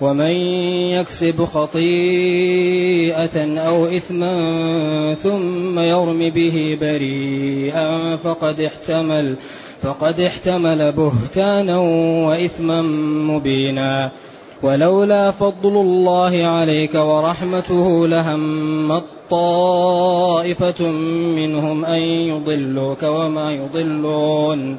ومن يكسب خطيئة أو إثما ثم يرم به بريئا فقد احتمل فقد احتمل بهتانا وإثما مبينا. ولولا فضل الله عليك ورحمته لهم طائفة منهم أن يضلوك وما يضلون.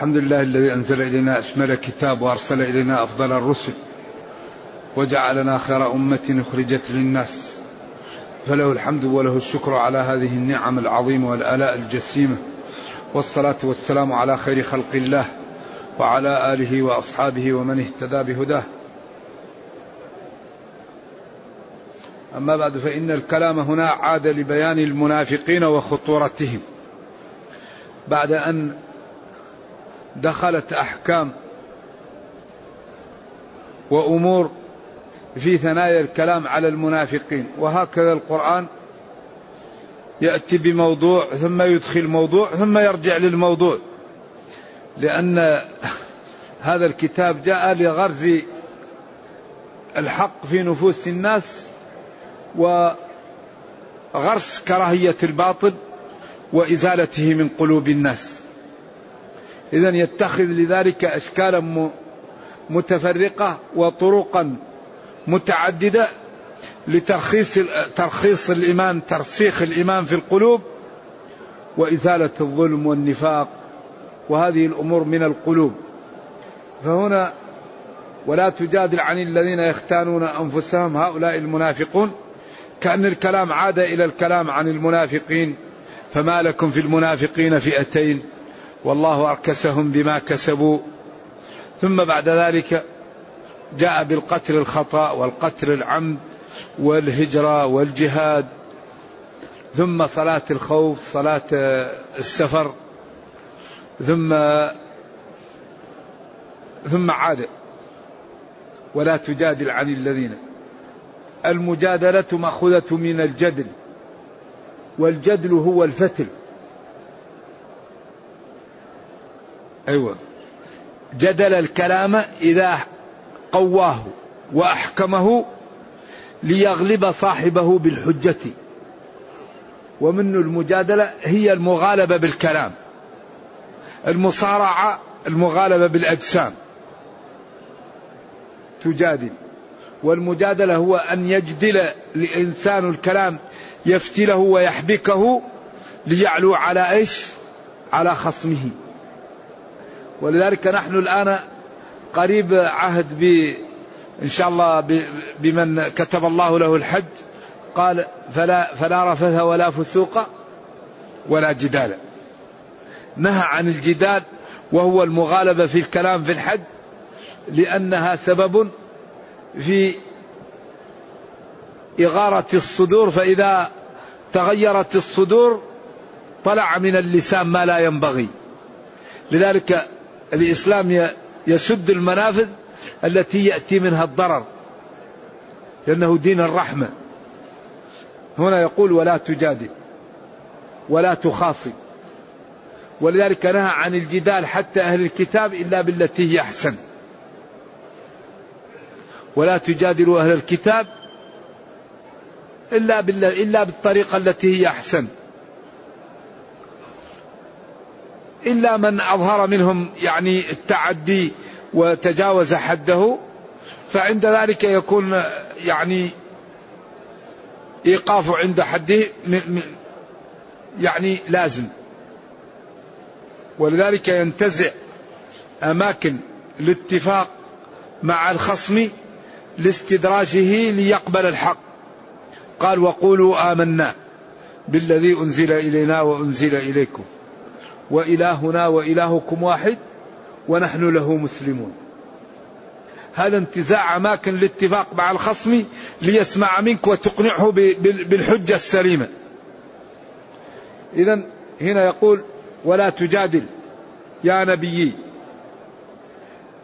الحمد لله الذي أنزل إلينا أشمل كتاب وأرسل إلينا أفضل الرسل وجعلنا خير أمة أخرجت للناس فله الحمد وله الشكر على هذه النعم العظيمة والآلاء الجسيمة والصلاة والسلام على خير خلق الله وعلى آله وأصحابه ومن اهتدى بهداه. أما بعد فإن الكلام هنا عاد لبيان المنافقين وخطورتهم. بعد أن دخلت أحكام وأمور في ثنايا الكلام على المنافقين. وهكذا القرآن يأتي بموضوع ثم يدخل موضوع ثم يرجع للموضوع. لأن هذا الكتاب جاء لغرز الحق في نفوس الناس وغرس كراهية الباطل وإزالته من قلوب الناس. إذا يتخذ لذلك أشكالا متفرقة وطرقا متعددة لترخيص ترخيص الإيمان ترسيخ الإيمان في القلوب وإزالة الظلم والنفاق وهذه الأمور من القلوب. فهنا ولا تجادل عن الذين يختانون أنفسهم هؤلاء المنافقون. كأن الكلام عاد إلى الكلام عن المنافقين فما لكم في المنافقين فئتين. والله أركسهم بما كسبوا. ثم بعد ذلك جاء بالقتل الخطأ والقتل العمد والهجرة والجهاد. ثم صلاة الخوف صلاة السفر. ثم ثم عاد. ولا تجادل عن الذين. المجادلة مأخوذة من الجدل. والجدل هو الفتل. أيوة. جدل الكلام إذا قواه وأحكمه ليغلب صاحبه بالحجة. ومن المجادلة هي المغالبة بالكلام. المصارعة المغالبة بالأجسام. تجادل. والمجادلة هو أن يجدل الإنسان الكلام يفتله ويحبكه ليعلو على إيش؟ على خصمه. ولذلك نحن الآن قريب عهد ب إن شاء الله بمن كتب الله له الحج. قال فلا فلا رفث ولا فسوق ولا جدال. نهى عن الجدال وهو المغالبة في الكلام في الحج لأنها سبب في إغارة الصدور. فإذا تغيرت الصدور طلع من اللسان ما لا ينبغي. لذلك الإسلام يسد المنافذ التي يأتي منها الضرر لأنه دين الرحمة. هنا يقول ولا تجادل ولا تخاصم. ولذلك نهى عن الجدال حتى أهل الكتاب إلا بالتي هي أحسن. ولا تجادلوا أهل الكتاب إلا إلا بالطريقة التي هي أحسن. إلا من أظهر منهم يعني التعدي وتجاوز حده فعند ذلك يكون يعني إيقاف عند حده يعني لازم. ولذلك ينتزع أماكن الاتفاق مع الخصم لاستدراجه ليقبل الحق. قال وقولوا آمنا بالذي أنزل إلينا وأنزل إليكم. وإلهنا وإلهكم واحد ونحن له مسلمون. هذا انتزاع أماكن الاتفاق مع الخصم ليسمع منك وتقنعه بالحجة السليمة. إذا هنا يقول ولا تجادل يا نبيي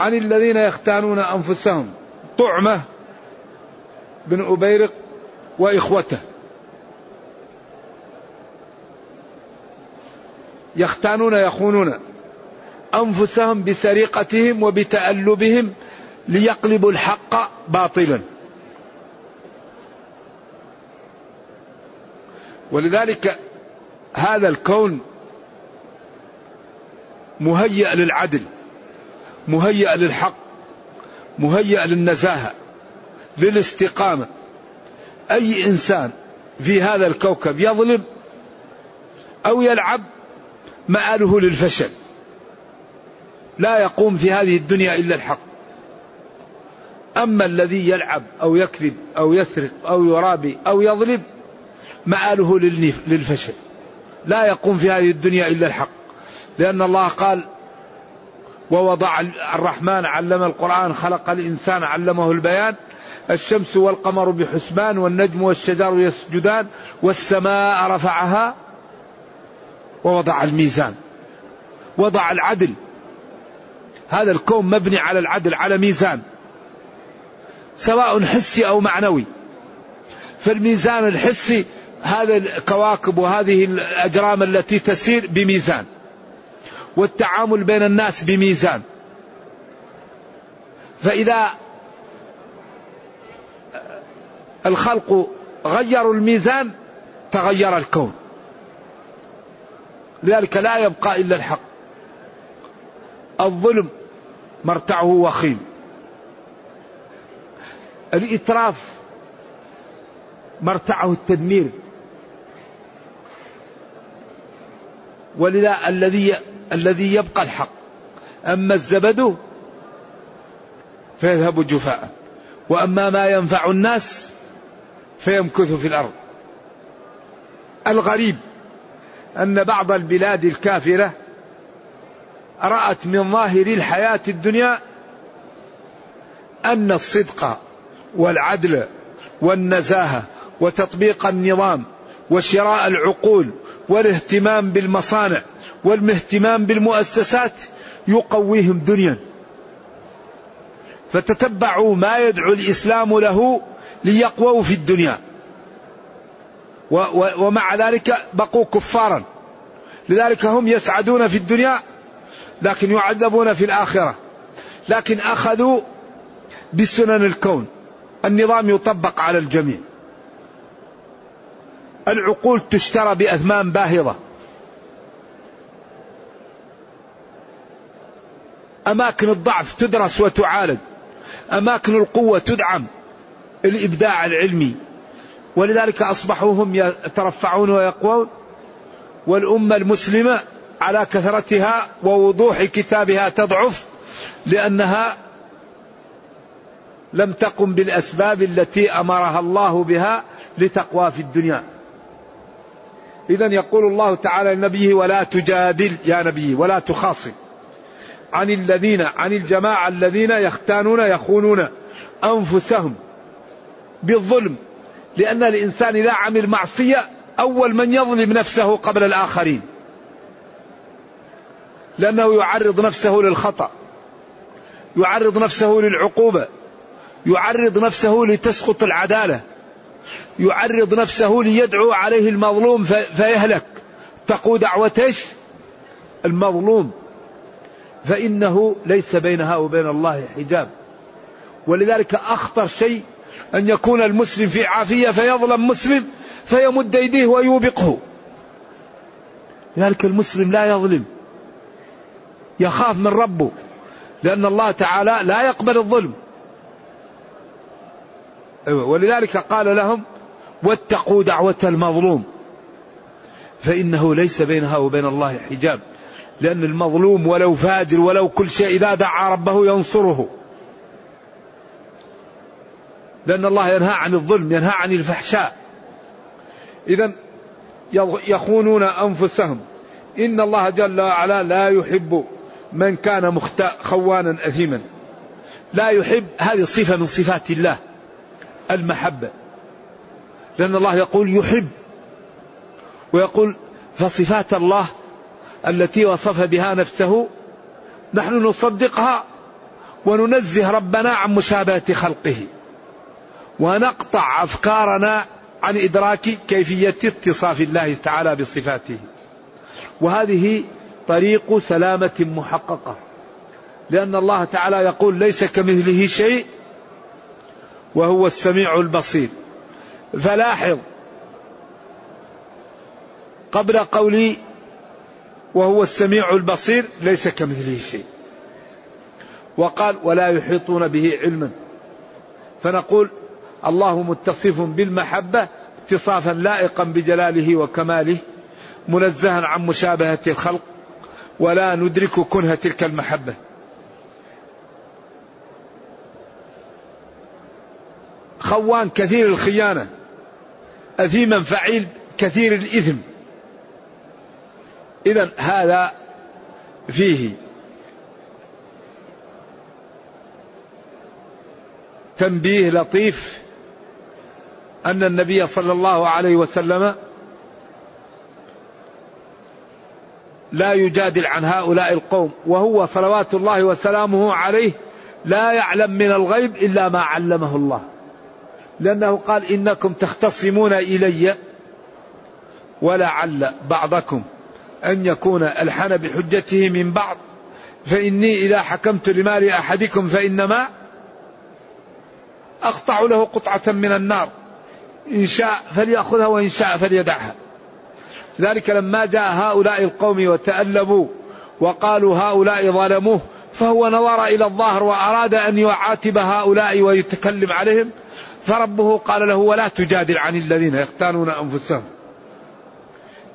عن الذين يختانون أنفسهم طعمة بن أبيرق وإخوته. يختانون يخونون أنفسهم بسرقتهم وبتألبهم ليقلبوا الحق باطلا. ولذلك هذا الكون مهيأ للعدل مهيأ للحق مهيأ للنزاهة للاستقامة. أي إنسان في هذا الكوكب يظلم أو يلعب مآله للفشل. لا يقوم في هذه الدنيا إلا الحق. أما الذي يلعب أو يكذب أو يسرق أو يرابي أو يظلم مآله للفشل. لا يقوم في هذه الدنيا إلا الحق. لأن الله قال ووضع الرحمن علم القرآن خلق الإنسان علمه البيان الشمس والقمر بحسبان والنجم والشجر يسجدان والسماء رفعها ووضع الميزان وضع العدل. هذا الكون مبني على العدل على ميزان سواء حسي أو معنوي. فالميزان الحسي هذا الكواكب وهذه الأجرام التي تسير بميزان والتعامل بين الناس بميزان. فإذا الخلق غيروا الميزان تغير الكون. لذلك لا يبقى إلا الحق. الظلم مرتعه وخيم. الإتراف مرتعه التدمير. ولذا الذي الذي يبقى الحق. أما الزبد فيذهب جفاء. وأما ما ينفع الناس فيمكث في الأرض. الغريب أن بعض البلاد الكافرة رأت من ظاهر الحياة الدنيا أن الصدق والعدل والنزاهة وتطبيق النظام وشراء العقول والاهتمام بالمصانع والاهتمام بالمؤسسات يقويهم دنيا. فتتبعوا ما يدعو الإسلام له ليقووا في الدنيا. ومع ذلك بقوا كفارا. لذلك هم يسعدون في الدنيا لكن يعذبون في الآخرة. لكن أخذوا بسنن الكون. النظام يطبق على الجميع. العقول تشترى بأثمان باهظة. أماكن الضعف تدرس وتعالج. أماكن القوة تدعم. الإبداع العلمي. ولذلك أصبحوا هم يترفعون ويقوون والأمة المسلمة على كثرتها ووضوح كتابها تضعف لأنها لم تقم بالأسباب التي أمرها الله بها لتقوى في الدنيا. إذا يقول الله تعالى لنبيه ولا تجادل يا نبي ولا تخاصم عن الذين عن الجماعة الذين يختانون يخونون أنفسهم بالظلم لأن الإنسان إذا عمل معصية أول من يظلم نفسه قبل الآخرين. لأنه يعرض نفسه للخطأ يعرض نفسه للعقوبة يعرض نفسه لتسقط العدالة يعرض نفسه ليدعو عليه المظلوم فيهلك. تقو دعوة؟ المظلوم. فإنه ليس بينها وبين الله حجاب. ولذلك أخطر شيء أن يكون المسلم في عافية فيظلم مسلم فيمد يديه ويوبقه. لذلك المسلم لا يظلم. يخاف من ربه. لأن الله تعالى لا يقبل الظلم. أيوة ولذلك قال لهم واتقوا دعوة المظلوم. فإنه ليس بينها وبين الله حجاب. لأن المظلوم ولو فاجر ولو كل شيء إذا دعا ربه ينصره. لأن الله ينهى عن الظلم ينهى عن الفحشاء. إذا يخونون أنفسهم. إن الله جل وعلا لا يحب من كان مخت... خوانا أثيما. لا يحب هذه صفة من صفات الله المحبة. لأن الله يقول يحب. ويقول فصفات الله التي وصف بها نفسه نحن نصدقها وننزه ربنا عن مشابهة خلقه. ونقطع أفكارنا عن إدراك كيفية اتصاف الله تعالى بصفاته. وهذه طريق سلامة محققة. لأن الله تعالى يقول ليس كمثله شيء وهو السميع البصير. فلاحظ قبل قولي وهو السميع البصير ليس كمثله شيء. وقال ولا يحيطون به علما. فنقول الله متصف بالمحبة اتصافا لائقا بجلاله وكماله منزها عن مشابهة الخلق ولا ندرك كنه تلك المحبة. خوان كثير الخيانة أثيما فعيل كثير الإثم. إذا هذا فيه تنبيه لطيف أن النبي صلى الله عليه وسلم لا يجادل عن هؤلاء القوم وهو صلوات الله وسلامه عليه لا يعلم من الغيب إلا ما علمه الله. لأنه قال إنكم تختصمون إلي ولعل بعضكم أن يكون ألحن بحجته من بعض فإني إذا حكمت لمال أحدكم فإنما أقطع له قطعة من النار. إن شاء فليأخذها وإن شاء فليدعها. ذلك لما جاء هؤلاء القوم وتألبوا وقالوا هؤلاء ظلموه فهو نظر إلى الظاهر وأراد أن يعاتب هؤلاء ويتكلم عليهم فربه قال له ولا تجادل عن الذين يختانون أنفسهم.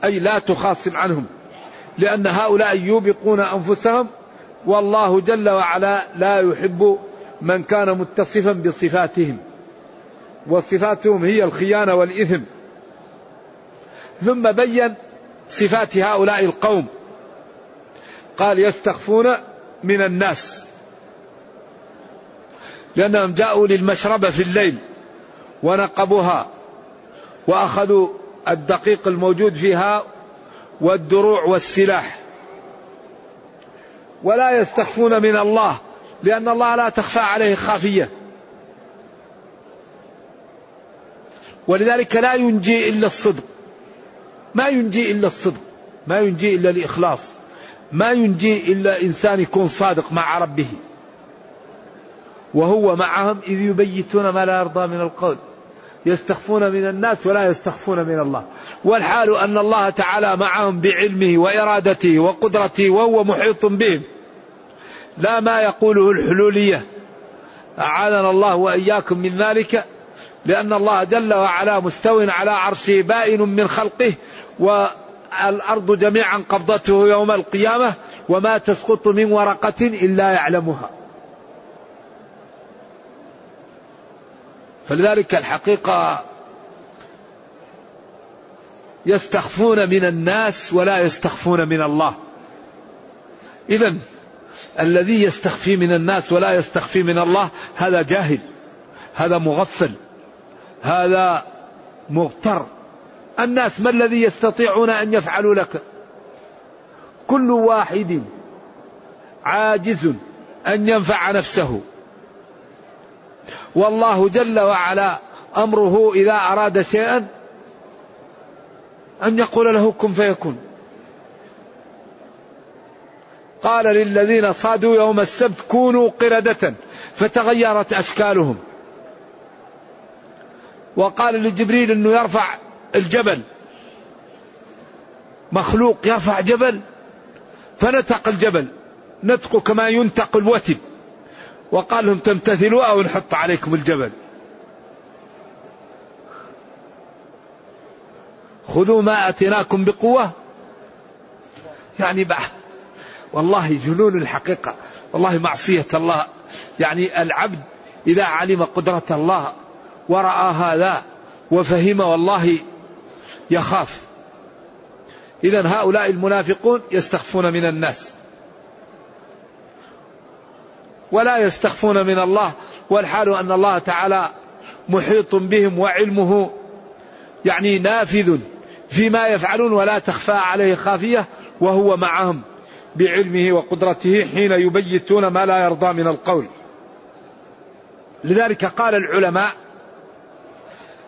أي لا تخاصم عنهم لأن هؤلاء يوبقون أنفسهم والله جل وعلا لا يحب من كان متصفا بصفاتهم. وصفاتهم هي الخيانة والإثم. ثم بين صفات هؤلاء القوم. قال يستخفون من الناس. لأنهم جاءوا للمشربة في الليل ونقبوها وأخذوا الدقيق الموجود فيها والدروع والسلاح. ولا يستخفون من الله لأن الله لا تخفى عليه خافية. ولذلك لا ينجي إلا الصدق. ما ينجي إلا الصدق. ما ينجي إلا الإخلاص. ما ينجي إلا إنسان يكون صادق مع ربه. وهو معهم إذ يبيتون ما لا يرضى من القول. يستخفون من الناس ولا يستخفون من الله. والحال أن الله تعالى معهم بعلمه وإرادته وقدرته وهو محيط بهم. لا ما يقوله الحلولية. أعاذنا الله وإياكم من ذلك. لأن الله جل وعلا مستو على عرشه بائن من خلقه والأرض جميعا قبضته يوم القيامة وما تسقط من ورقة إلا يعلمها. فلذلك الحقيقة يستخفون من الناس ولا يستخفون من الله. إذا الذي يستخفي من الناس ولا يستخفي من الله هذا جاهل هذا مغفل. هذا مغتر الناس ما الذي يستطيعون أن يفعلوا لك؟ كل واحد عاجز أن ينفع نفسه. والله جل وعلا أمره إذا أراد شيئا أن يقول له كن فيكون. قال للذين صادوا يوم السبت كونوا قردة فتغيرت أشكالهم. وقال لجبريل أنه يرفع الجبل. مخلوق يرفع جبل فنتق الجبل. نتق كما ينتق الوتد وقال لهم تمتثلوا أو نحط عليكم الجبل. خذوا ما أتيناكم بقوة. يعني بعد. والله جنون الحقيقة. والله معصية الله. يعني العبد إذا علم قدرة الله ورأى هذا وفهم والله يخاف. إذا هؤلاء المنافقون يستخفون من الناس. ولا يستخفون من الله والحال أن الله تعالى محيط بهم وعلمه يعني نافذ فيما يفعلون ولا تخفى عليه خافية وهو معهم بعلمه وقدرته حين يبيتون ما لا يرضى من القول. لذلك قال العلماء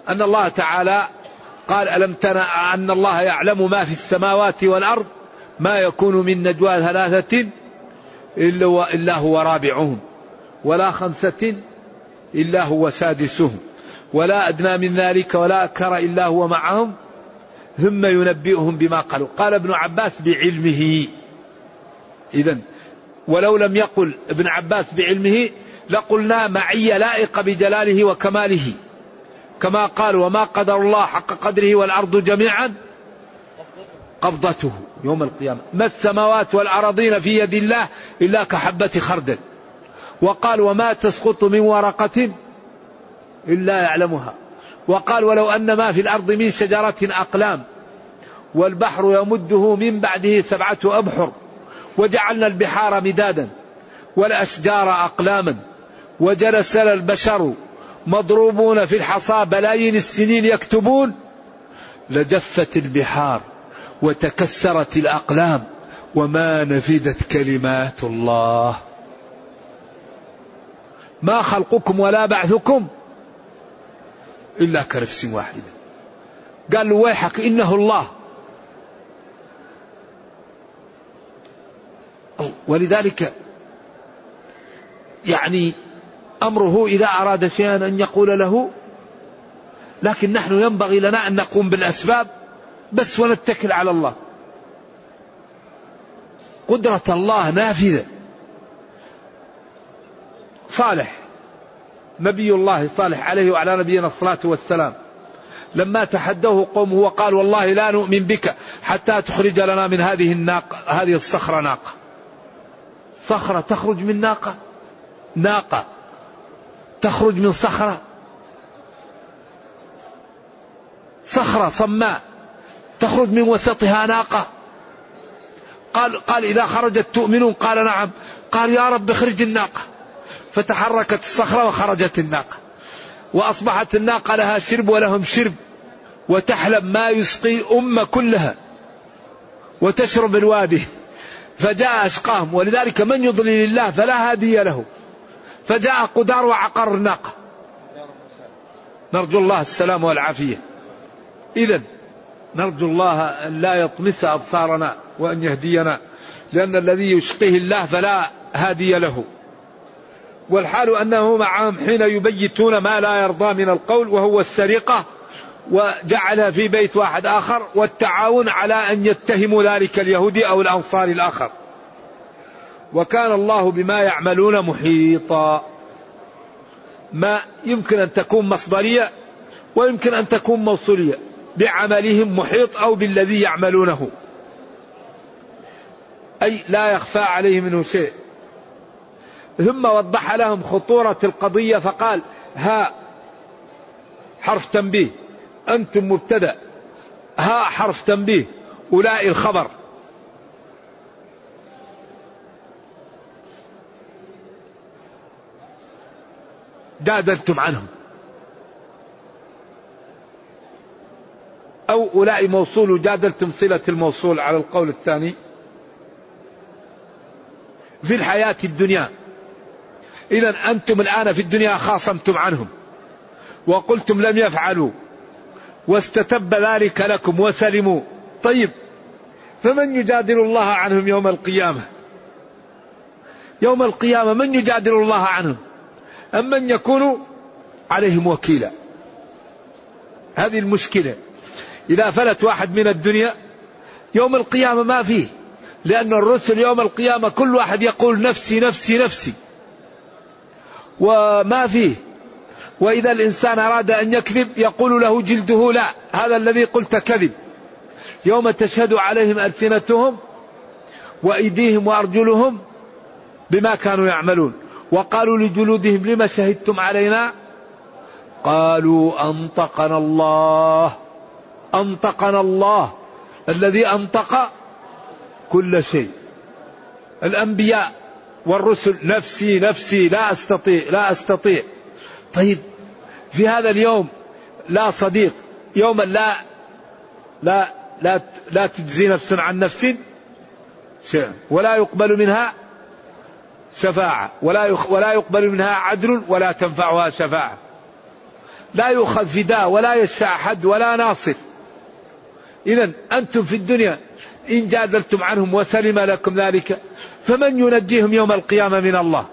أن الله تعالى قال ألم تر أن الله يعلم ما في السماوات والأرض ما يكون من نجوى ثلاثة إلا, إلا هو رابعهم ولا خمسة إلا هو سادسهم ولا أدنى من ذلك ولا أكثر إلا هو معهم ثم ينبئهم بما قالوا. قال ابن عباس بعلمه. إذا ولو لم يقل ابن عباس بعلمه لقلنا معية لائقة بجلاله وكماله. كما قال وما قدر الله حق قدره والأرض جميعا قبضته يوم القيامة. ما السماوات والأراضين في يد الله إلا كحبة خردل. وقال وما تسقط من ورقة إلا يعلمها. وقال ولو أن ما في الأرض من شجرة أقلام والبحر يمده من بعده سبعة أبحر وجعلنا البحار مدادا والأشجار أقلاما وجلس البشر مضروبون في الحصى بلايين السنين يكتبون لجفت البحار وتكسرت الأقلام وما نفدت كلمات الله. ما خلقكم ولا بعثكم إلا كنفس واحدة. قال له ويحك إنه الله. ولذلك يعني أمره إذا أراد شيئا أن يقول له. لكن نحن ينبغي لنا أن نقوم بالأسباب بس ونتكل على الله. قدرة الله نافذة. صالح نبي الله صالح عليه وعلى نبينا الصلاة والسلام. لما تحدوه قومه وقال والله لا نؤمن بك حتى تخرج لنا من هذه الناقة هذه الصخرة ناقة. صخرة تخرج من ناقة؟ ناقة. تخرج من صخرة. صخرة صماء. تخرج من وسطها ناقة. قال قال إذا خرجت تؤمنون؟ قال نعم. قال يا رب اخرج الناقة. فتحركت الصخرة وخرجت الناقة. وأصبحت الناقة لها شرب ولهم شرب. وتحلب ما يسقي أمة كلها. وتشرب الوادي. فجاء أشقاهم. ولذلك من يضلل الله فلا هادي له. فجاء قدار وعقر الناقة. نرجو الله السلام والعافية. إذا نرجو الله أن لا يطمس أبصارنا وأن يهدينا لأن الذي يشقيه الله فلا هادي له. والحال أنه معهم حين يبيتون ما لا يرضى من القول وهو السرقة وجعل في بيت واحد آخر والتعاون على أن يتهموا ذلك اليهودي أو الأنصار الآخر. وكان الله بما يعملون محيطا. ما يمكن أن تكون مصدرية ويمكن أن تكون موصولية بعملهم محيط أو بالذي يعملونه. أي لا يخفى عليه منه شيء. ثم وضح لهم خطورة القضية فقال ها حرف تنبيه. أنتم مبتدأ. ها حرف تنبيه. أولئك الخبر. جادلتم عنهم. أو أولئك موصول وجادلتم صلة الموصول على القول الثاني. في الحياة الدنيا. إذا أنتم الآن في الدنيا خاصمتم عنهم. وقلتم لم يفعلوا. واستتب ذلك لكم وسلموا. طيب فمن يجادل الله عنهم يوم القيامة؟ يوم القيامة من يجادل الله عنهم؟ أم من يكون عليهم وكيلا. هذه المشكلة. إذا فلت واحد من الدنيا يوم القيامة ما فيه. لأن الرسل يوم القيامة كل واحد يقول نفسي نفسي نفسي. وما فيه. وإذا الإنسان أراد أن يكذب يقول له جلده لا هذا الذي قلت كذب. يوم تشهد عليهم ألسنتهم وأيديهم وأرجلهم بما كانوا يعملون. وقالوا لجلودهم لما شهدتم علينا؟ قالوا أنطقنا الله. أنطقنا الله. الذي أنطق كل شيء. الأنبياء والرسل. نفسي نفسي. لا أستطيع لا أستطيع. طيب في هذا اليوم لا صديق. يوما لا لا لا لا تجزي نفس عن نفس. شيء. ولا يقبل منها. شفاعة. ولا ولا يقبل منها عدل ولا تنفعها شفاعة. لا يؤخذ فداء ولا يشفع أحد ولا ناصر. إذا أنتم في الدنيا إن جادلتم عنهم وسلم لكم ذلك فمن ينجيهم يوم القيامة من الله.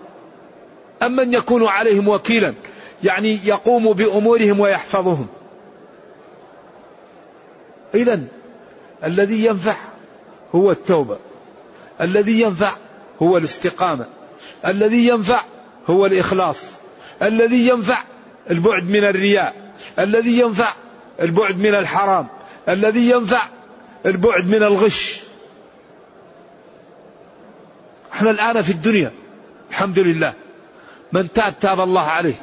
أم من يكون عليهم وكيلا يعني يقوم بأمورهم ويحفظهم. إذا الذي ينفع هو التوبة الذي ينفع هو الاستقامة. الذي ينفع هو الإخلاص الذي ينفع البعد من الرياء الذي ينفع البعد من الحرام الذي ينفع البعد من الغش. إحنا الآن في الدنيا الحمد لله من تاب تاب الله عليه.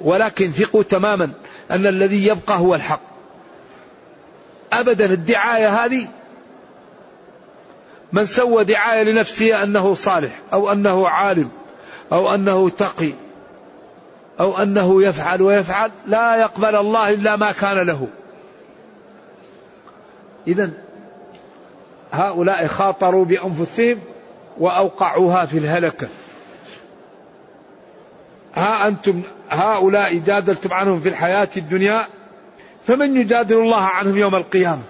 ولكن ثقوا تماما أن الذي يبقى هو الحق. أبدا الدعاية هذه من سوى دعاية لنفسه أنه صالح أو أنه عالم أو أنه تقي أو أنه يفعل ويفعل لا يقبل الله إلا ما كان له. إذا هؤلاء خاطروا بأنفسهم وأوقعوها في الهلكة. ها أنتم هؤلاء جادلتم عنهم في الحياة الدنيا فمن يجادل الله عنهم يوم القيامة؟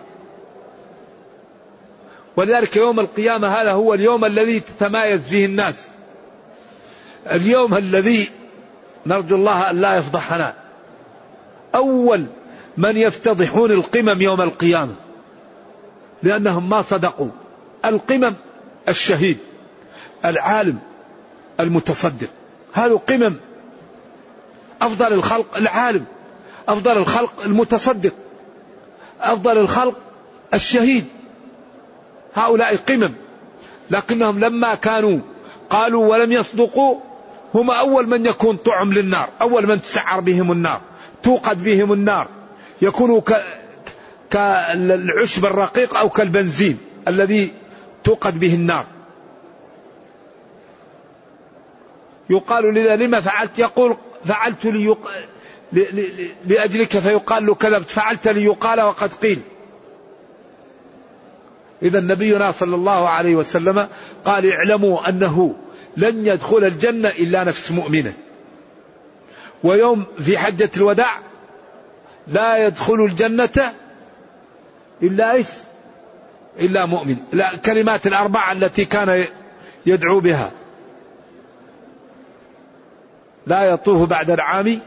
ولذلك يوم القيامة هذا هو اليوم الذي تتمايز فيه الناس. اليوم الذي نرجو الله أن لا يفضحنا. أول من يفتضحون القمم يوم القيامة. لأنهم ما صدقوا. القمم الشهيد العالم المتصدق. هذا قمم أفضل الخلق العالم أفضل الخلق المتصدق أفضل الخلق الشهيد. هؤلاء قمم. لكنهم لما كانوا قالوا ولم يصدقوا هم أول من يكون طعم للنار أول من تسعر بهم النار توقد بهم النار. يكونوا كالعشب الرقيق أو كالبنزين الذي توقد به النار. يقال لذا لما فعلت؟ يقول فعلت ليق... ل... ل... لأجلك فيقال له كذبت فعلت ليقال وقد قيل. إذا نبينا صلى الله عليه وسلم قال اعلموا أنه لن يدخل الجنة إلا نفس مؤمنة. ويوم في حجة الوداع لا يدخل الجنة إلا إيش؟ إلا مؤمن. لا كلمات الأربعة التي كان يدعو بها. لا يطوف بعد العام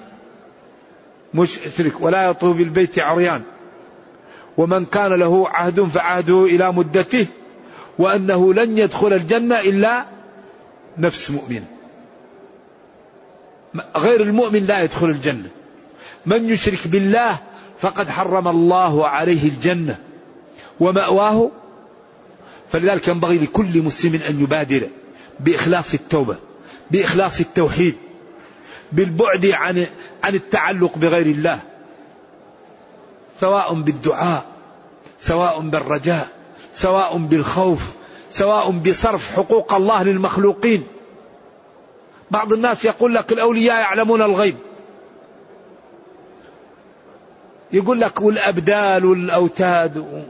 مشرك ولا يطوف بالبيت عريان. ومن كان له عهد فعهده إلى مدته وأنه لن يدخل الجنة إلا نفس مؤمن. غير المؤمن لا يدخل الجنة. من يشرك بالله فقد حرم الله عليه الجنة. ومأواه فلذلك ينبغي لكل مسلم أن يبادر بإخلاص التوبة بإخلاص التوحيد بالبعد عن عن التعلق بغير الله سواء بالدعاء سواء بالرجاء سواء بالخوف سواء بصرف حقوق الله للمخلوقين. بعض الناس يقول لك الأولياء يعلمون الغيب. يقول لك والأبدال والأوتاد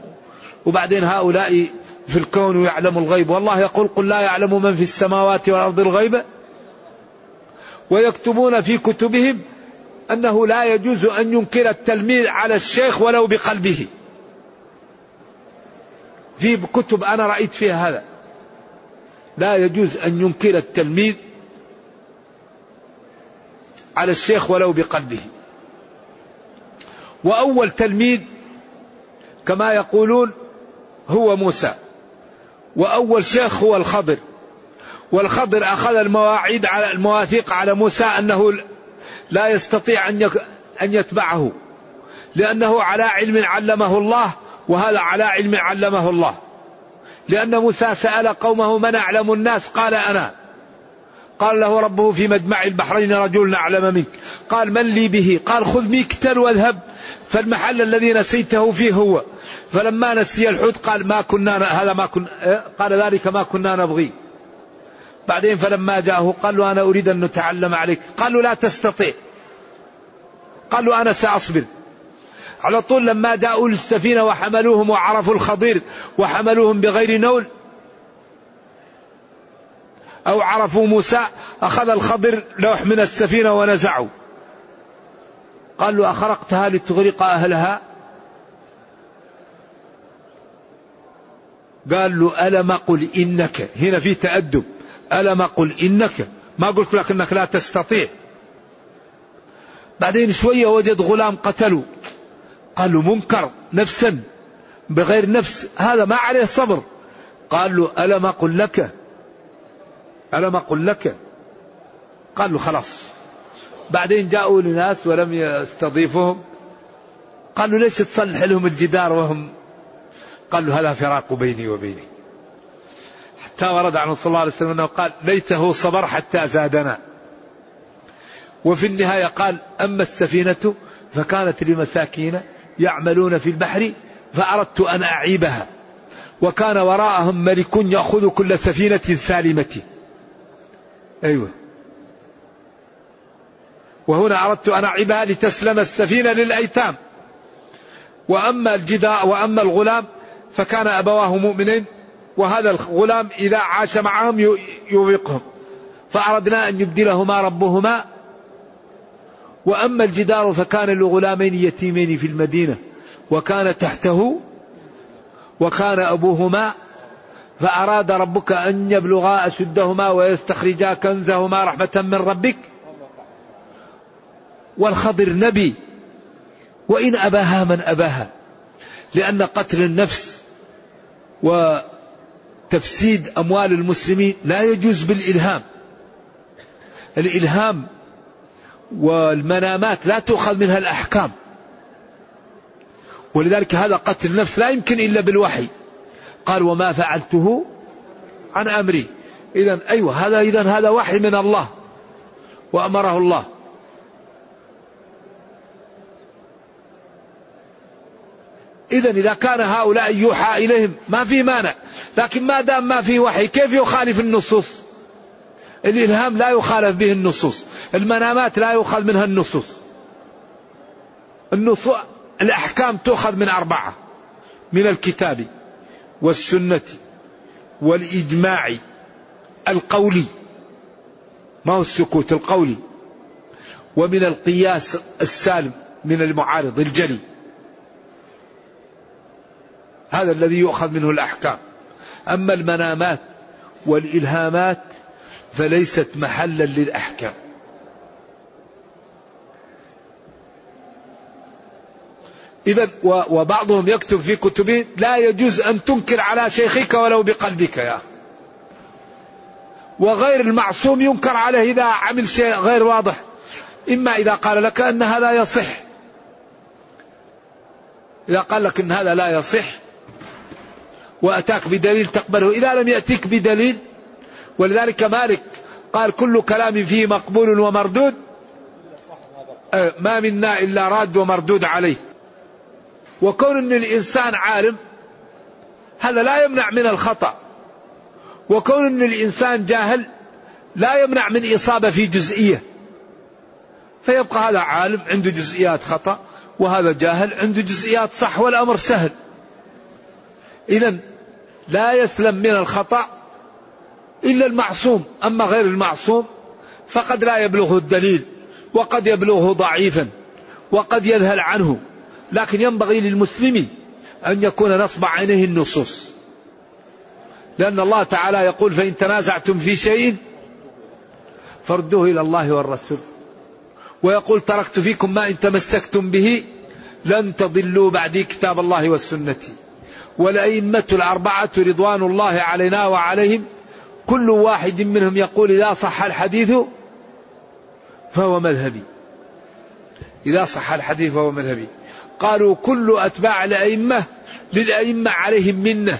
وبعدين هؤلاء في الكون ويعلم الغيب. والله يقول قل لا يعلم من في السماوات والأرض الغيب. ويكتبون في كتبهم أنه لا يجوز أن ينكر التلميذ على الشيخ ولو بقلبه. في كتب أنا رأيت فيها هذا. لا يجوز أن ينكر التلميذ على الشيخ ولو بقلبه. وأول تلميذ كما يقولون هو موسى. وأول شيخ هو الخضر. والخضر أخذ المواعيد على المواثيق على موسى أنه لا يستطيع أن أن يتبعه. لأنه على علم علمه الله وهذا على علم علمه الله. لأن موسى سأل قومه من أعلم الناس؟ قال أنا. قال له ربه في مجمع البحرين رجل أعلم منك. قال من لي به؟ قال خذ ميكتل واذهب. فالمحل الذي نسيته فيه هو. فلما نسي الحوت قال ما كنا هذا ما كنا قال ذلك ما كنا نبغي. بعدين فلما جاءه قال له أنا أريد أن نتعلم عليك. قالوا لا تستطيع. قالوا أنا سأصبر. على طول لما جاءوا للسفينة وحملوهم وعرفوا الخضير وحملوهم بغير نول أو عرفوا موسى أخذ الخضر لوح من السفينة ونزعوا قال له أخرقتها لتغرق أهلها؟ قال له ألم قل إنك؟ هنا في تأدب. ألم قل إنك؟ ما قلت لك أنك لا تستطيع. بعدين شوية وجد غلام قتله قال له منكر نفسا بغير نفس هذا ما عليه صبر قال له ألم أقل لك؟ ألم أقل لك؟ قال له خلاص. بعدين جاءوا لناس ولم يستضيفهم قالوا ليش تصلح لهم الجدار وهم؟ قال له هذا فراق بيني وبينك. حتى ورد عن صلى الله عليه وسلم أنه قال ليته صبر حتى زادنا. وفي النهاية قال أما السفينة فكانت لمساكين يعملون في البحر فأردت أن أعيبها. وكان وراءهم ملك يأخذ كل سفينة سالمة. أيوة. وهنا أردت أن أعيبها لتسلم السفينة للأيتام. وأما الجداء وأما الغلام فكان أبواه مؤمنين وهذا الغلام إذا عاش معهم يوبقهم. فأردنا أن يبدلهما ربهما وأما الجدار فكان لغلامين يتيمين في المدينة وكان تحته وكان أبوهما فأراد ربك أن يبلغا أشدهما ويستخرجا كنزهما رحمة من ربك. والخضر نبي وإن أباها من أباها لأن قتل النفس وتفسيد أموال المسلمين لا يجوز بالإلهام. الإلهام والمنامات لا تؤخذ منها الأحكام. ولذلك هذا قتل النفس لا يمكن إلا بالوحي. قال وما فعلته عن أمري. إذا أيوة هذا إذا هذا وحي من الله وأمره الله. إذا إذا كان هؤلاء يوحى إليهم ما في مانع. لكن ما دام ما في وحي كيف يخالف النصوص؟ الإلهام لا يخالف به النصوص المنامات لا يؤخذ منها النصوص. النصوص الأحكام تؤخذ من أربعة من الكتاب والسنة والإجماع القولي. ما هو السكوت؟ القولي ومن القياس السالم من المعارض الجلي. هذا الذي يؤخذ منه الأحكام. أما المنامات والإلهامات فليست محلا للأحكام. إذا وبعضهم يكتب في كتبه لا يجوز أن تنكر على شيخك ولو بقلبك يا. وغير المعصوم ينكر عليه إذا عمل شيء غير واضح. إما إذا قال لك أن هذا يصح. إذا قال لك أن هذا لا يصح وأتاك بدليل تقبله. إذا لم يأتيك بدليل ولذلك مالك قال كل كلام فيه مقبول ومردود. أه، ما منا إلا راد ومردود عليه. وكون أن الإنسان عالم هذا لا يمنع من الخطأ. وكون أن الإنسان جاهل لا يمنع من إصابة في جزئية. فيبقى هذا عالم عنده جزئيات خطأ وهذا جاهل عنده جزئيات صح والأمر سهل. إذا لا يسلم من الخطأ إلا المعصوم. أما غير المعصوم فقد لا يبلغه الدليل وقد يبلغه ضعيفا وقد يذهل عنه. لكن ينبغي للمسلم أن يكون نصب عينيه النصوص. لأن الله تعالى يقول فإن تنازعتم في شيء فردوه إلى الله والرسول. ويقول تركت فيكم ما إن تمسكتم به لن تضلوا بعدي كتاب الله والسنة. والأئمة الأربعة رضوان الله علينا وعليهم كل واحد منهم يقول إذا صح الحديث فهو مذهبي. إذا صح الحديث فهو مذهبي. قالوا كل أتباع الأئمة للأئمة عليهم منة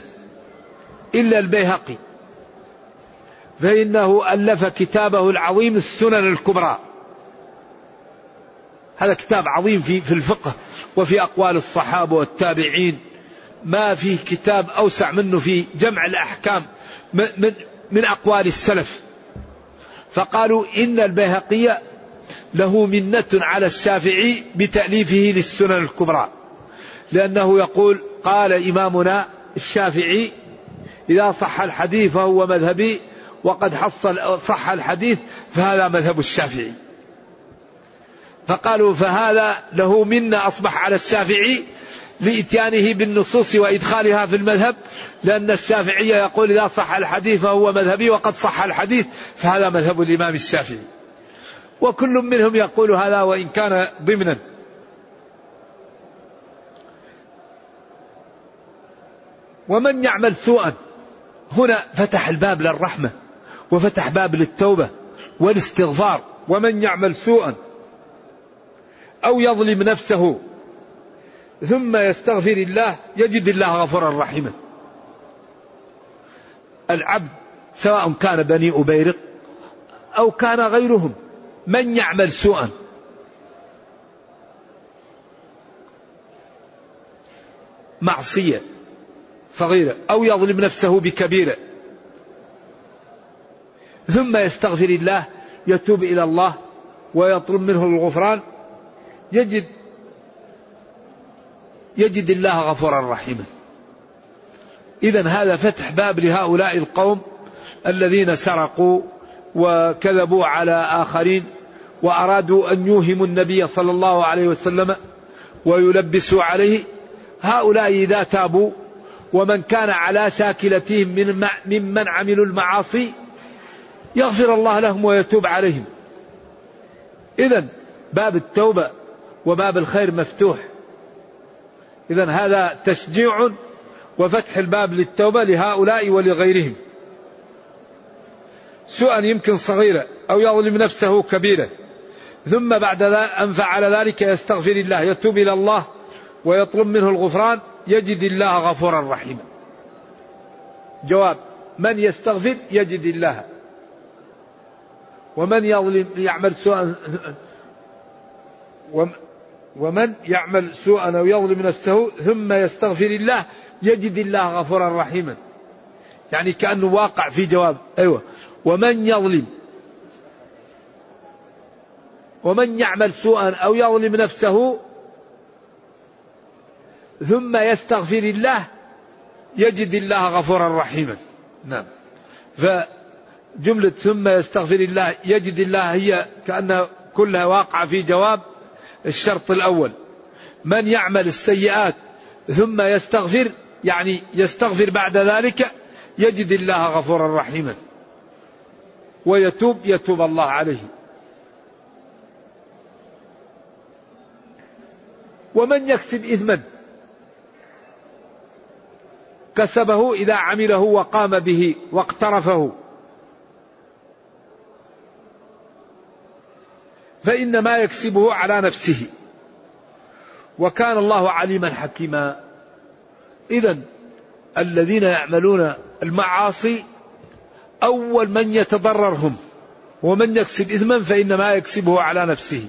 إلا البيهقي. فإنه ألف كتابه العظيم السنن الكبرى. هذا كتاب عظيم في في الفقه وفي أقوال الصحابة والتابعين. ما فيه كتاب أوسع منه في جمع الأحكام. من, من, من أقوال السلف. فقالوا إن البيهقي له منة على الشافعي بتأليفه للسنن الكبرى. لأنه يقول قال إمامنا الشافعي إذا صح الحديث فهو مذهبي وقد حصل صح الحديث فهذا مذهب الشافعي. فقالوا فهذا له منا أصبح على الشافعي لإتيانه بالنصوص وإدخالها في المذهب لأن الشافعية يقول إذا صح الحديث فهو مذهبي وقد صح الحديث فهذا مذهب الإمام الشافعي. وكل منهم يقول هذا وإن كان ضمنا. ومن يعمل سوءا هنا فتح الباب للرحمة وفتح باب للتوبة والاستغفار. ومن يعمل سوءا أو يظلم نفسه ثم يستغفر الله يجد الله غفورا رحيما. العبد سواء كان بني أبيرق أو كان غيرهم من يعمل سوءا؟ معصية صغيرة أو يظلم نفسه بكبيرة. ثم يستغفر الله يتوب إلى الله ويطلب منه الغفران يجد يجد الله غفورا رحيما. إذا هذا فتح باب لهؤلاء القوم الذين سرقوا وكذبوا على آخرين وأرادوا أن يوهموا النبي صلى الله عليه وسلم ويلبسوا عليه. هؤلاء إذا تابوا ومن كان على شاكلتهم من ممن عملوا المعاصي يغفر الله لهم ويتوب عليهم. إذا باب التوبة وباب الخير مفتوح. إذا هذا تشجيع وفتح الباب للتوبة لهؤلاء ولغيرهم. سوءا يمكن صغيرة أو يظلم نفسه كبيرة ثم بعد أن فعل ذلك يستغفر الله يتوب إلى الله ويطلب منه الغفران يجد الله غفورا رحيما. جواب من يستغفر يجد الله. ومن يظلم يعمل سوءا ومن يعمل سوءا أو يظلم نفسه ثم يستغفر الله يجد الله غفورا رحيما. يعني كأنه واقع في جواب. أيوه. ومن يظلم. ومن يعمل سوءا أو يظلم نفسه ثم يستغفر الله يجد الله غفورا رحيما. نعم. فجملة ثم يستغفر الله يجد الله هي كأنها كلها واقعة في جواب الشرط الأول. من يعمل السيئات ثم يستغفر يعني يستغفر بعد ذلك يجد الله غفورا رحيما. ويتوب يتوب الله عليه. ومن يكسب إثما كسبه إذا عمله وقام به واقترفه. فإنما يكسبه على نفسه. وكان الله عليما حكيما. إذا الذين يعملون المعاصي أول من يتضرر هم ومن يكسب إثما فإنما يكسبه على نفسه.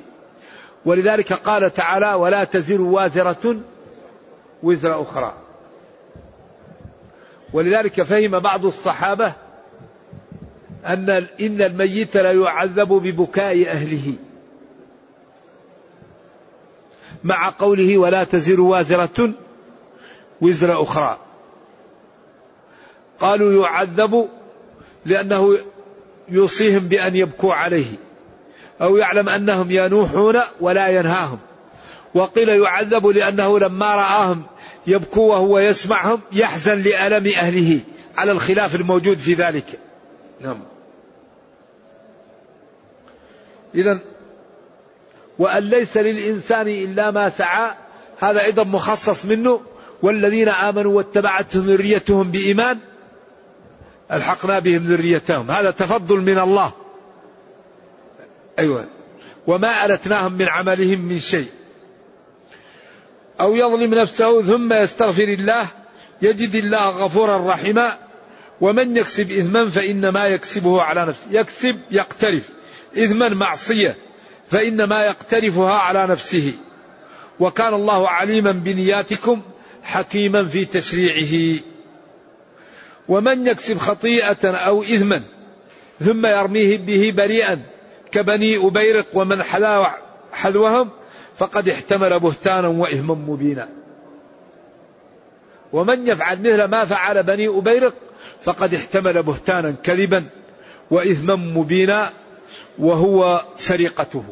ولذلك قال تعالى ولا تزر وازرة وزر أخرى. ولذلك فهم بعض الصحابة أن إن الميت لا يعذب ببكاء أهله. مع قوله ولا تزر وازرة وزر أخرى. قالوا يعذب لأنه يوصيهم بأن يبكوا عليه. أو يعلم أنهم ينوحون ولا ينهاهم. وقيل يعذب لأنه لما رآهم يبكوا وهو يسمعهم يحزن لألم أهله على الخلاف الموجود في ذلك. نعم. إذا وأن ليس للإنسان إلا ما سعى. هذا أيضا مخصص منه. والذين آمنوا واتبعتهم ذريتهم بإيمان ألحقنا بهم ذريتهم. هذا تفضل من الله. أيوة. وما ألتناهم من عملهم من شيء. أو يظلم نفسه ثم يستغفر الله يجد الله غفورا رحيما. ومن يكسب إثما فإنما يكسبه على نفسه. يكسب يقترف. إثما معصية. فإنما يقترفها على نفسه. وكان الله عليما بنياتكم حكيما في تشريعه. ومن يكسب خطيئة أو إثما ثم يرميه به بريئا كبني أبيرق ومن حذوهم فقد احتمل بهتانا وإثما مبينا. ومن يفعل مثل ما فعل بني أبيرق فقد احتمل بهتانا كذبا وإثما مبينا. وهو سرقته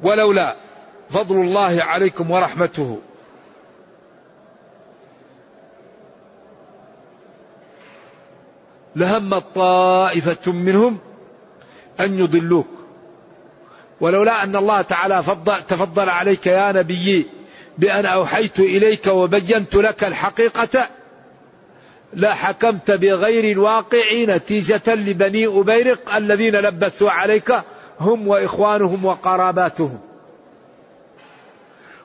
ولولا فضل الله عليكم ورحمته. لهم طائفة منهم أن يضلوك. ولولا أن الله تعالى فضل تفضل عليك يا نبي بأن أوحيت إليك وبينت لك الحقيقة لا حكمت بغير الواقع نتيجة لبني أبيرق الذين لبسوا عليك هم وإخوانهم وقراباتهم.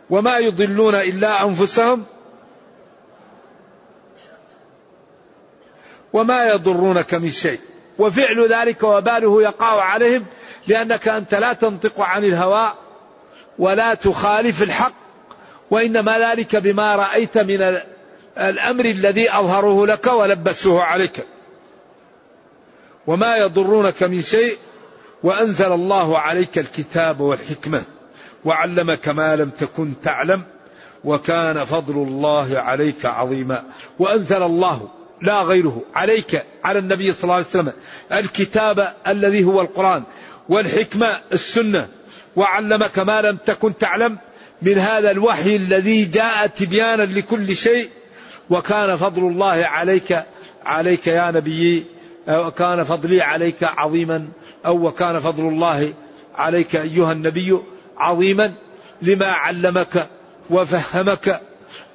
وما يضلون إلا أنفسهم. وما يضرونك من شيء. وفعل ذلك وباله يقع عليهم لأنك أنت لا تنطق عن الهوى ولا تخالف الحق. وإنما ذلك بما رأيت من الأمر الذي أظهروه لك ولبسوه عليك. وما يضرونك من شيء وأنزل الله عليك الكتاب والحكمة وعلمك ما لم تكن تعلم وكان فضل الله عليك عظيما. وأنزل الله لا غيره عليك على النبي صلى الله عليه وسلم الكتاب الذي هو القرآن والحكمة السنة. وعلمك ما لم تكن تعلم من هذا الوحي الذي جاء تبيانا لكل شيء وكان فضل الله عليك عليك يا نبي وكان فضلي عليك عظيما أو وكان فضل الله عليك أيها النبي عظيما لما علمك وفهمك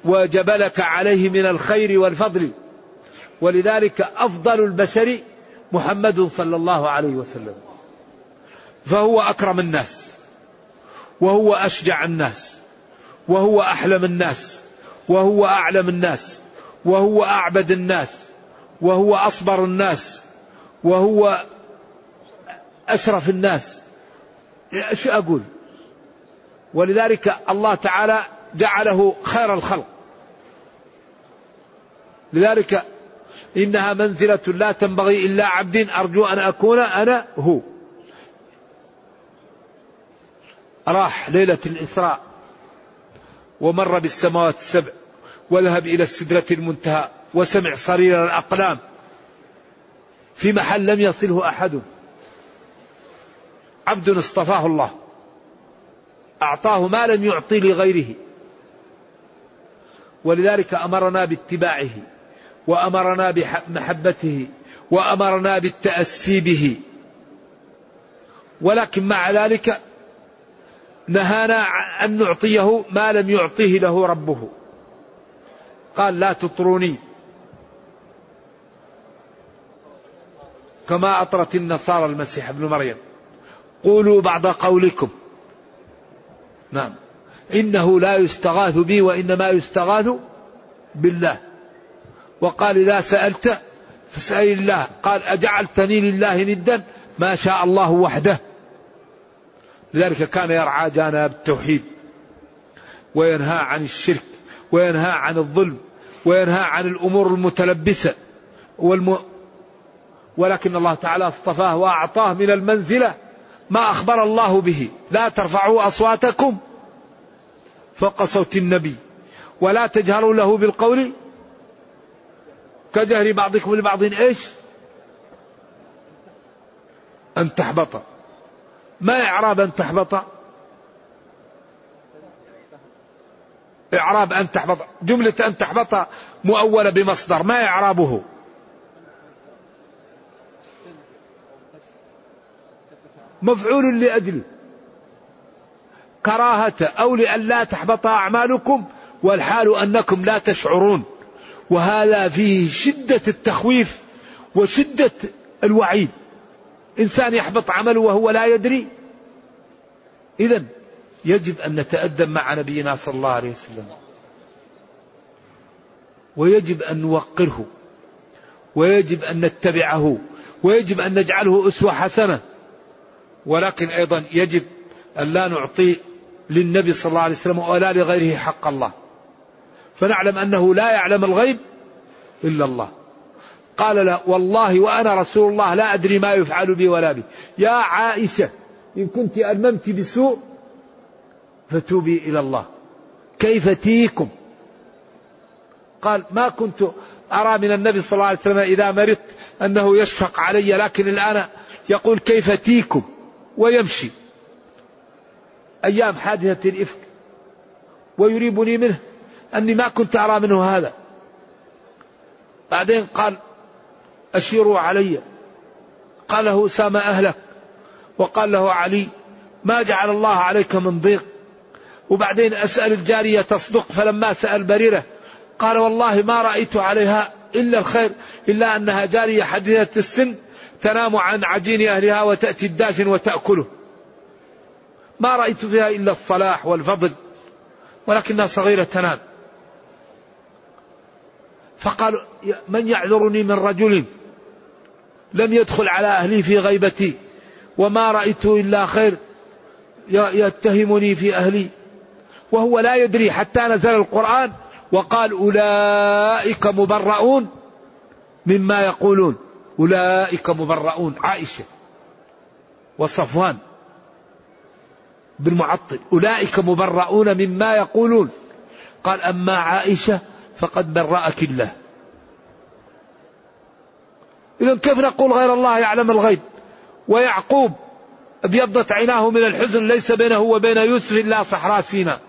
وجبلك عليه من الخير والفضل. ولذلك أفضل البشر محمد صلى الله عليه وسلم. فهو أكرم الناس وهو أشجع الناس وهو أحلم الناس وهو أعلم الناس وهو أعبد الناس وهو أصبر الناس وهو أشرف الناس. شو أقول؟ ولذلك الله تعالى جعله خير الخلق. لذلك إنها منزلة لا تنبغي إلا عبد أرجو أن أكون أنا هو. راح ليلة الإسراء ومر بالسماوات السبع. وذهب إلى السدرة المنتهى وسمع صرير الأقلام. في محل لم يصله أحد. عبد اصطفاه الله. أعطاه ما لم يعطي لغيره. ولذلك أمرنا باتباعه وأمرنا بمحبته وأمرنا بالتأسي به. ولكن مع ذلك نهانا أن نعطيه ما لم يعطيه له ربه. قال لا تطروني. كما أطرت النصارى المسيح ابن مريم. قولوا بعض قولكم. نعم. إنه لا يستغاث بي وإنما يستغاث بالله. وقال إذا سألت فاسأل الله. قال أجعلتني لله ندا ما شاء الله وحده. لذلك كان يرعى جانب التوحيد. وينهى عن الشرك. وينهى عن الظلم. وينهى عن الأمور المتلبسة والم... ولكن الله تعالى اصطفاه وأعطاه من المنزلة ما أخبر الله به. لا ترفعوا أصواتكم فوق صوت النبي. ولا تجهروا له بالقول كجهر بعضكم لبعض. إيش؟ أن تحبط. ما إعراب أن تحبط؟ إعراب أن تحبط جملة أن تحبط مؤولة بمصدر ما إعرابه؟ مفعول لأجله كراهة أو لأن لا تحبط أعمالكم والحال أنكم لا تشعرون. وهذا فيه شدة التخويف وشدة الوعيد. إنسان يحبط عمله وهو لا يدري. إذا يجب أن نتأدب مع نبينا صلى الله عليه وسلم. ويجب أن نوقره. ويجب أن نتبعه. ويجب أن نجعله أسوة حسنة. ولكن أيضا يجب أن لا نعطي للنبي صلى الله عليه وسلم ولا لغيره حق الله. فنعلم أنه لا يعلم الغيب إلا الله. قال لا والله وأنا رسول الله لا أدري ما يفعل بي ولا بي. يا عائشة إن كنت ألممت بسوء فتوبي إلى الله. كيف تيكم؟ قال ما كنت أرى من النبي صلى الله عليه وسلم إذا مرضت أنه يشفق علي لكن الآن يقول كيف تيكم؟ ويمشي. أيام حادثة الإفك. ويريبني منه أني ما كنت أرى منه هذا. بعدين قال أشيروا علي. قال له أسامة أهلك. وقال له علي ما جعل الله عليك من ضيق؟ وبعدين أسأل الجارية تصدق فلما سأل بريرة قال والله ما رأيت عليها إلا الخير إلا أنها جارية حديثة السن تنام عن عجين أهلها وتأتي الداجن وتأكله. ما رأيت فيها إلا الصلاح والفضل ولكنها صغيرة تنام. فقال من يعذرني من رجل لم يدخل على أهلي في غيبتي وما رأيته إلا خير يتهمني في أهلي. وهو لا يدري حتى نزل القرآن وقال أولئك مبرؤون مما يقولون. أولئك مبرؤون. عائشة وصفوان بالمعطل أولئك مبرؤون مما يقولون. قال أما عائشة فقد برأك الله. إذا كيف نقول غير الله يعلم الغيب؟ ويعقوب أبيضت عيناه من الحزن ليس بينه وبين يوسف إلا صحراء سيناء.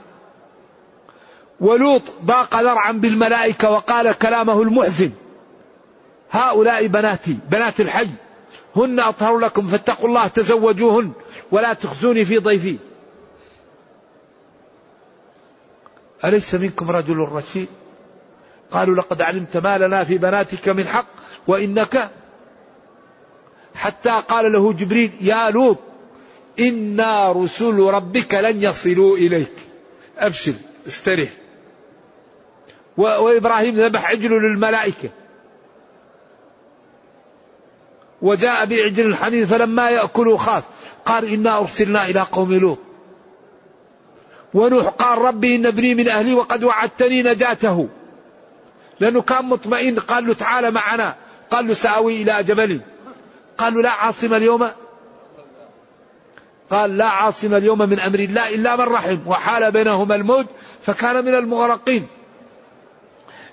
ولوط ضاق ذرعا بالملائكة وقال كلامه المحزن. هؤلاء بناتي بنات الحي هن أطهر لكم فاتقوا الله تزوجوهن ولا تخزوني في ضيفي. أليس منكم رجل رشيد؟ قالوا لقد علمت ما لنا في بناتك من حق وإنك حتى قال له جبريل يا لوط إنا رسل ربك لن يصلوا إليك. أبشر استرح وإبراهيم ذبح عجل للملائكة. وجاء بعجل حنين فلما يأكلوا خاف. قال إنا أرسلنا إلى قوم لوط. ونوح قال ربي إن ابني من أهلي وقد وعدتني نجاته. لأنه كان مطمئن. قال له تعال معنا. قال له سآوي إلى جبل. قالوا لا عاصم اليوم. قال لا عاصم اليوم من أمر الله إلا من رحم. وحال بينهما الموت فكان من المغرقين.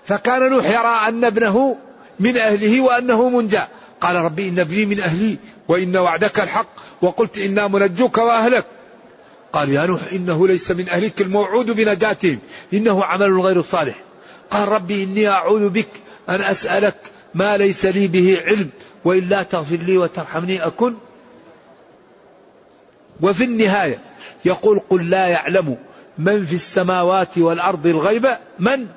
فكان نوح يرى أن ابنه من أهله وأنه منجى قال ربي إن ابني من أهلي وإن وعدك الحق وقلت إنا منجوك وأهلك. قال يا نوح إنه ليس من أهلك الموعود بنجاتهم. إنه عمل غير صالح. قال ربي إني أعوذ بك أن أسألك ما ليس لي به علم وإلا تغفر لي وترحمني أكن. وفي النهاية يقول قل لا يعلم من في السماوات والأرض الغيب من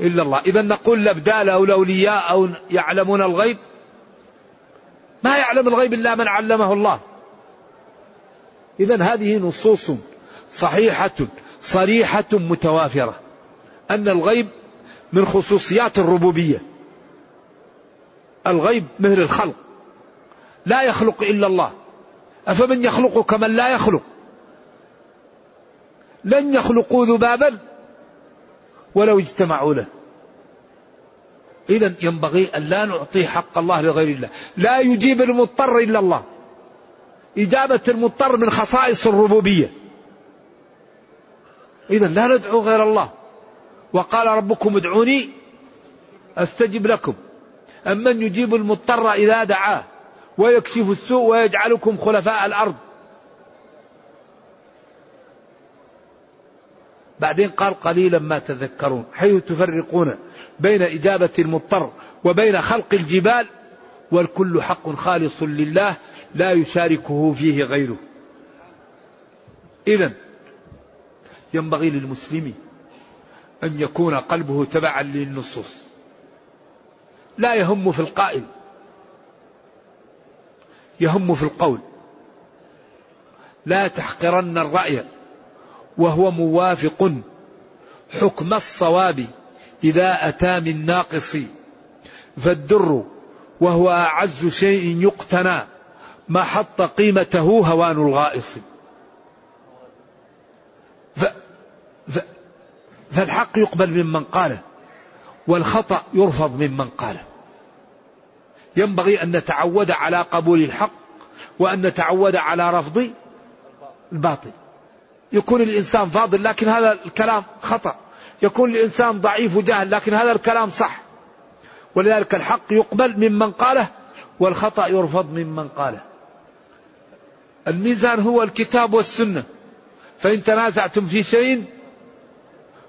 إلا الله. إذا نقول الأبدال أو الأولياء أو يعلمون الغيب. ما يعلم الغيب إلا من علمه الله. إذا هذه نصوص صحيحة صريحة متوافرة. أن الغيب من خصوصيات الربوبية. الغيب مثل الخلق. لا يخلق إلا الله. أفمن يخلق كمن لا يخلق؟ لن يخلقوا ذبابا. ولو اجتمعوا له. إذا ينبغي أن لا نعطي حق الله لغير الله. لا يجيب المضطر إلا الله. إجابة المضطر من خصائص الربوبية. إذا لا ندعو غير الله. وقال ربكم ادعوني أستجب لكم. أمن يجيب المضطر إذا دعاه. ويكشف السوء ويجعلكم خلفاء الأرض. بعدين قال قليلا ما تذكرون حيث تفرقون بين إجابة المضطر وبين خلق الجبال والكل حق خالص لله لا يشاركه فيه غيره. إذا ينبغي للمسلم أن يكون قلبه تبعا للنصوص. لا يهم في القائل يهم في القول. لا تحقرن الرأي. وهو موافق حكم الصواب إذا أتى من ناقص. فالدر وهو أعز شيء يقتنى ما حط قيمته هوان الغائص. ف ف فالحق يقبل ممن قاله والخطأ يرفض ممن قاله. ينبغي أن نتعود على قبول الحق وأن نتعود على رفض الباطل. يكون الإنسان فاضل لكن هذا الكلام خطأ. يكون الإنسان ضعيف وجاهل لكن هذا الكلام صح. ولذلك الحق يقبل ممن قاله والخطأ يرفض ممن قاله. الميزان هو الكتاب والسنة. فإن تنازعتم في شيء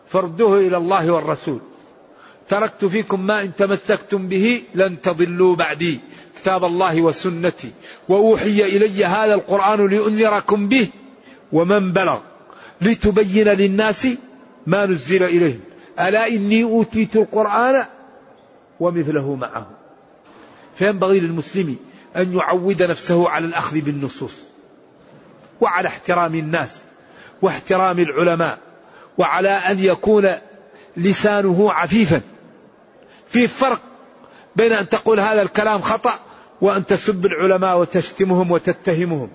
فردوه إلى الله والرسول. تركت فيكم ما إن تمسكتم به لن تضلوا بعدي. كتاب الله وسنتي. وأوحي إلي هذا القرآن لأنذركم به ومن بلغ. لتبين للناس ما نزل إليهم. ألا إني أوتيت القرآن ومثله معه. فينبغي للمسلم أن يعود نفسه على الأخذ بالنصوص وعلى احترام الناس واحترام العلماء وعلى أن يكون لسانه عفيفا. في فرق بين أن تقول هذا الكلام خطأ وأن تسب العلماء وتشتمهم وتتهمهم.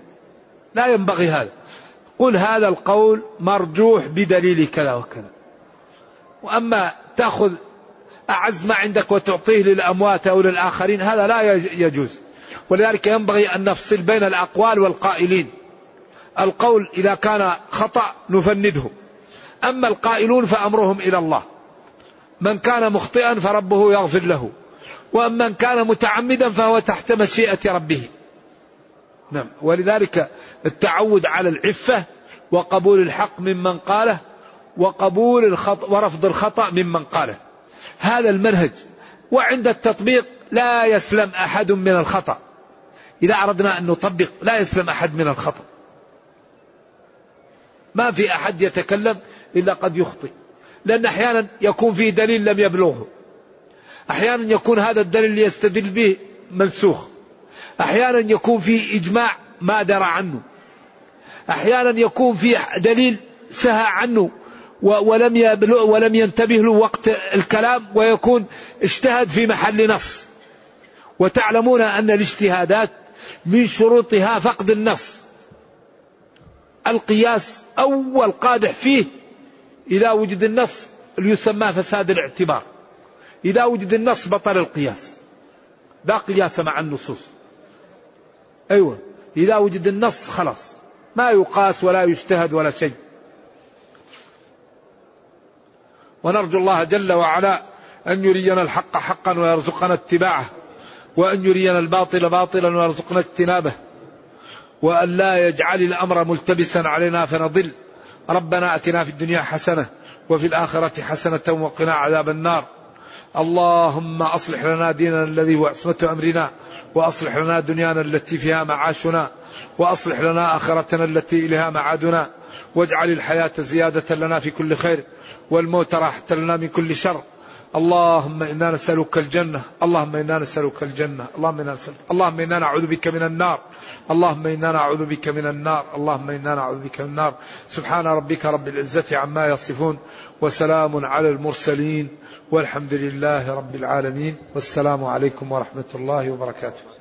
لا ينبغي هذا. قل هذا القول مرجوح بدليل كذا وكذا. وأما تأخذ أعز ما عندك وتعطيه للأموات أو للآخرين هذا لا يجوز. ولذلك ينبغي أن نفصل بين الأقوال والقائلين. القول إذا كان خطأ نفنده. أما القائلون فأمرهم إلى الله. من كان مخطئا فربه يغفر له. ومن كان متعمدا فهو تحت مشيئة ربه. نعم. ولذلك التعود على العفة وقبول الحق ممن قاله وقبول الخطأ ورفض الخطأ ممن قاله. هذا المنهج. وعند التطبيق لا يسلم أحد من الخطأ. إذا أردنا أن نطبق لا يسلم أحد من الخطأ. ما في أحد يتكلم إلا قد يخطئ. لأن أحيانا يكون فيه دليل لم يبلغه. أحيانا يكون هذا الدليل اللي يستدل به منسوخ. أحيانا يكون فيه إجماع ما درى عنه. أحيانا يكون فيه دليل سهى عنه ولم ولم ينتبه له وقت الكلام ويكون اجتهد في محل نص. وتعلمون أن الاجتهادات من شروطها فقد النص. القياس أول قادح فيه إذا وجد النص يسمى فساد الاعتبار. إذا وجد النص بطل القياس. لا قياس مع النصوص. أيوة. إذا وجد النص خلاص. ما يقاس ولا يجتهد ولا شيء. ونرجو الله جل وعلا أن يرينا الحق حقا ويرزقنا اتباعه وأن يرينا الباطل باطلا ويرزقنا اجتنابه وأن لا يجعل الأمر ملتبسا علينا فنضل. ربنا أتنا في الدنيا حسنة وفي الآخرة حسنة وقنا عذاب النار. اللهم أصلح لنا ديننا الذي هو عصمة أمرنا. وأصلح لنا دنيانا التي فيها معاشنا وأصلح لنا آخرتنا التي إليها معادنا واجعل الحياة زيادة لنا في كل خير والموت راحة لنا من كل شر. اللهم إنا نسألك الجنة، اللهم إنا نسألك الجنة، اللهم إنا نسألك اللهم إنا نعوذ بك من النار، اللهم إنا نعوذ بك من النار، اللهم إنا نعوذ بك من النار، سبحان ربك رب العزة عما يصفون، وسلام على المرسلين، والحمد لله رب العالمين، والسلام عليكم ورحمة الله وبركاته.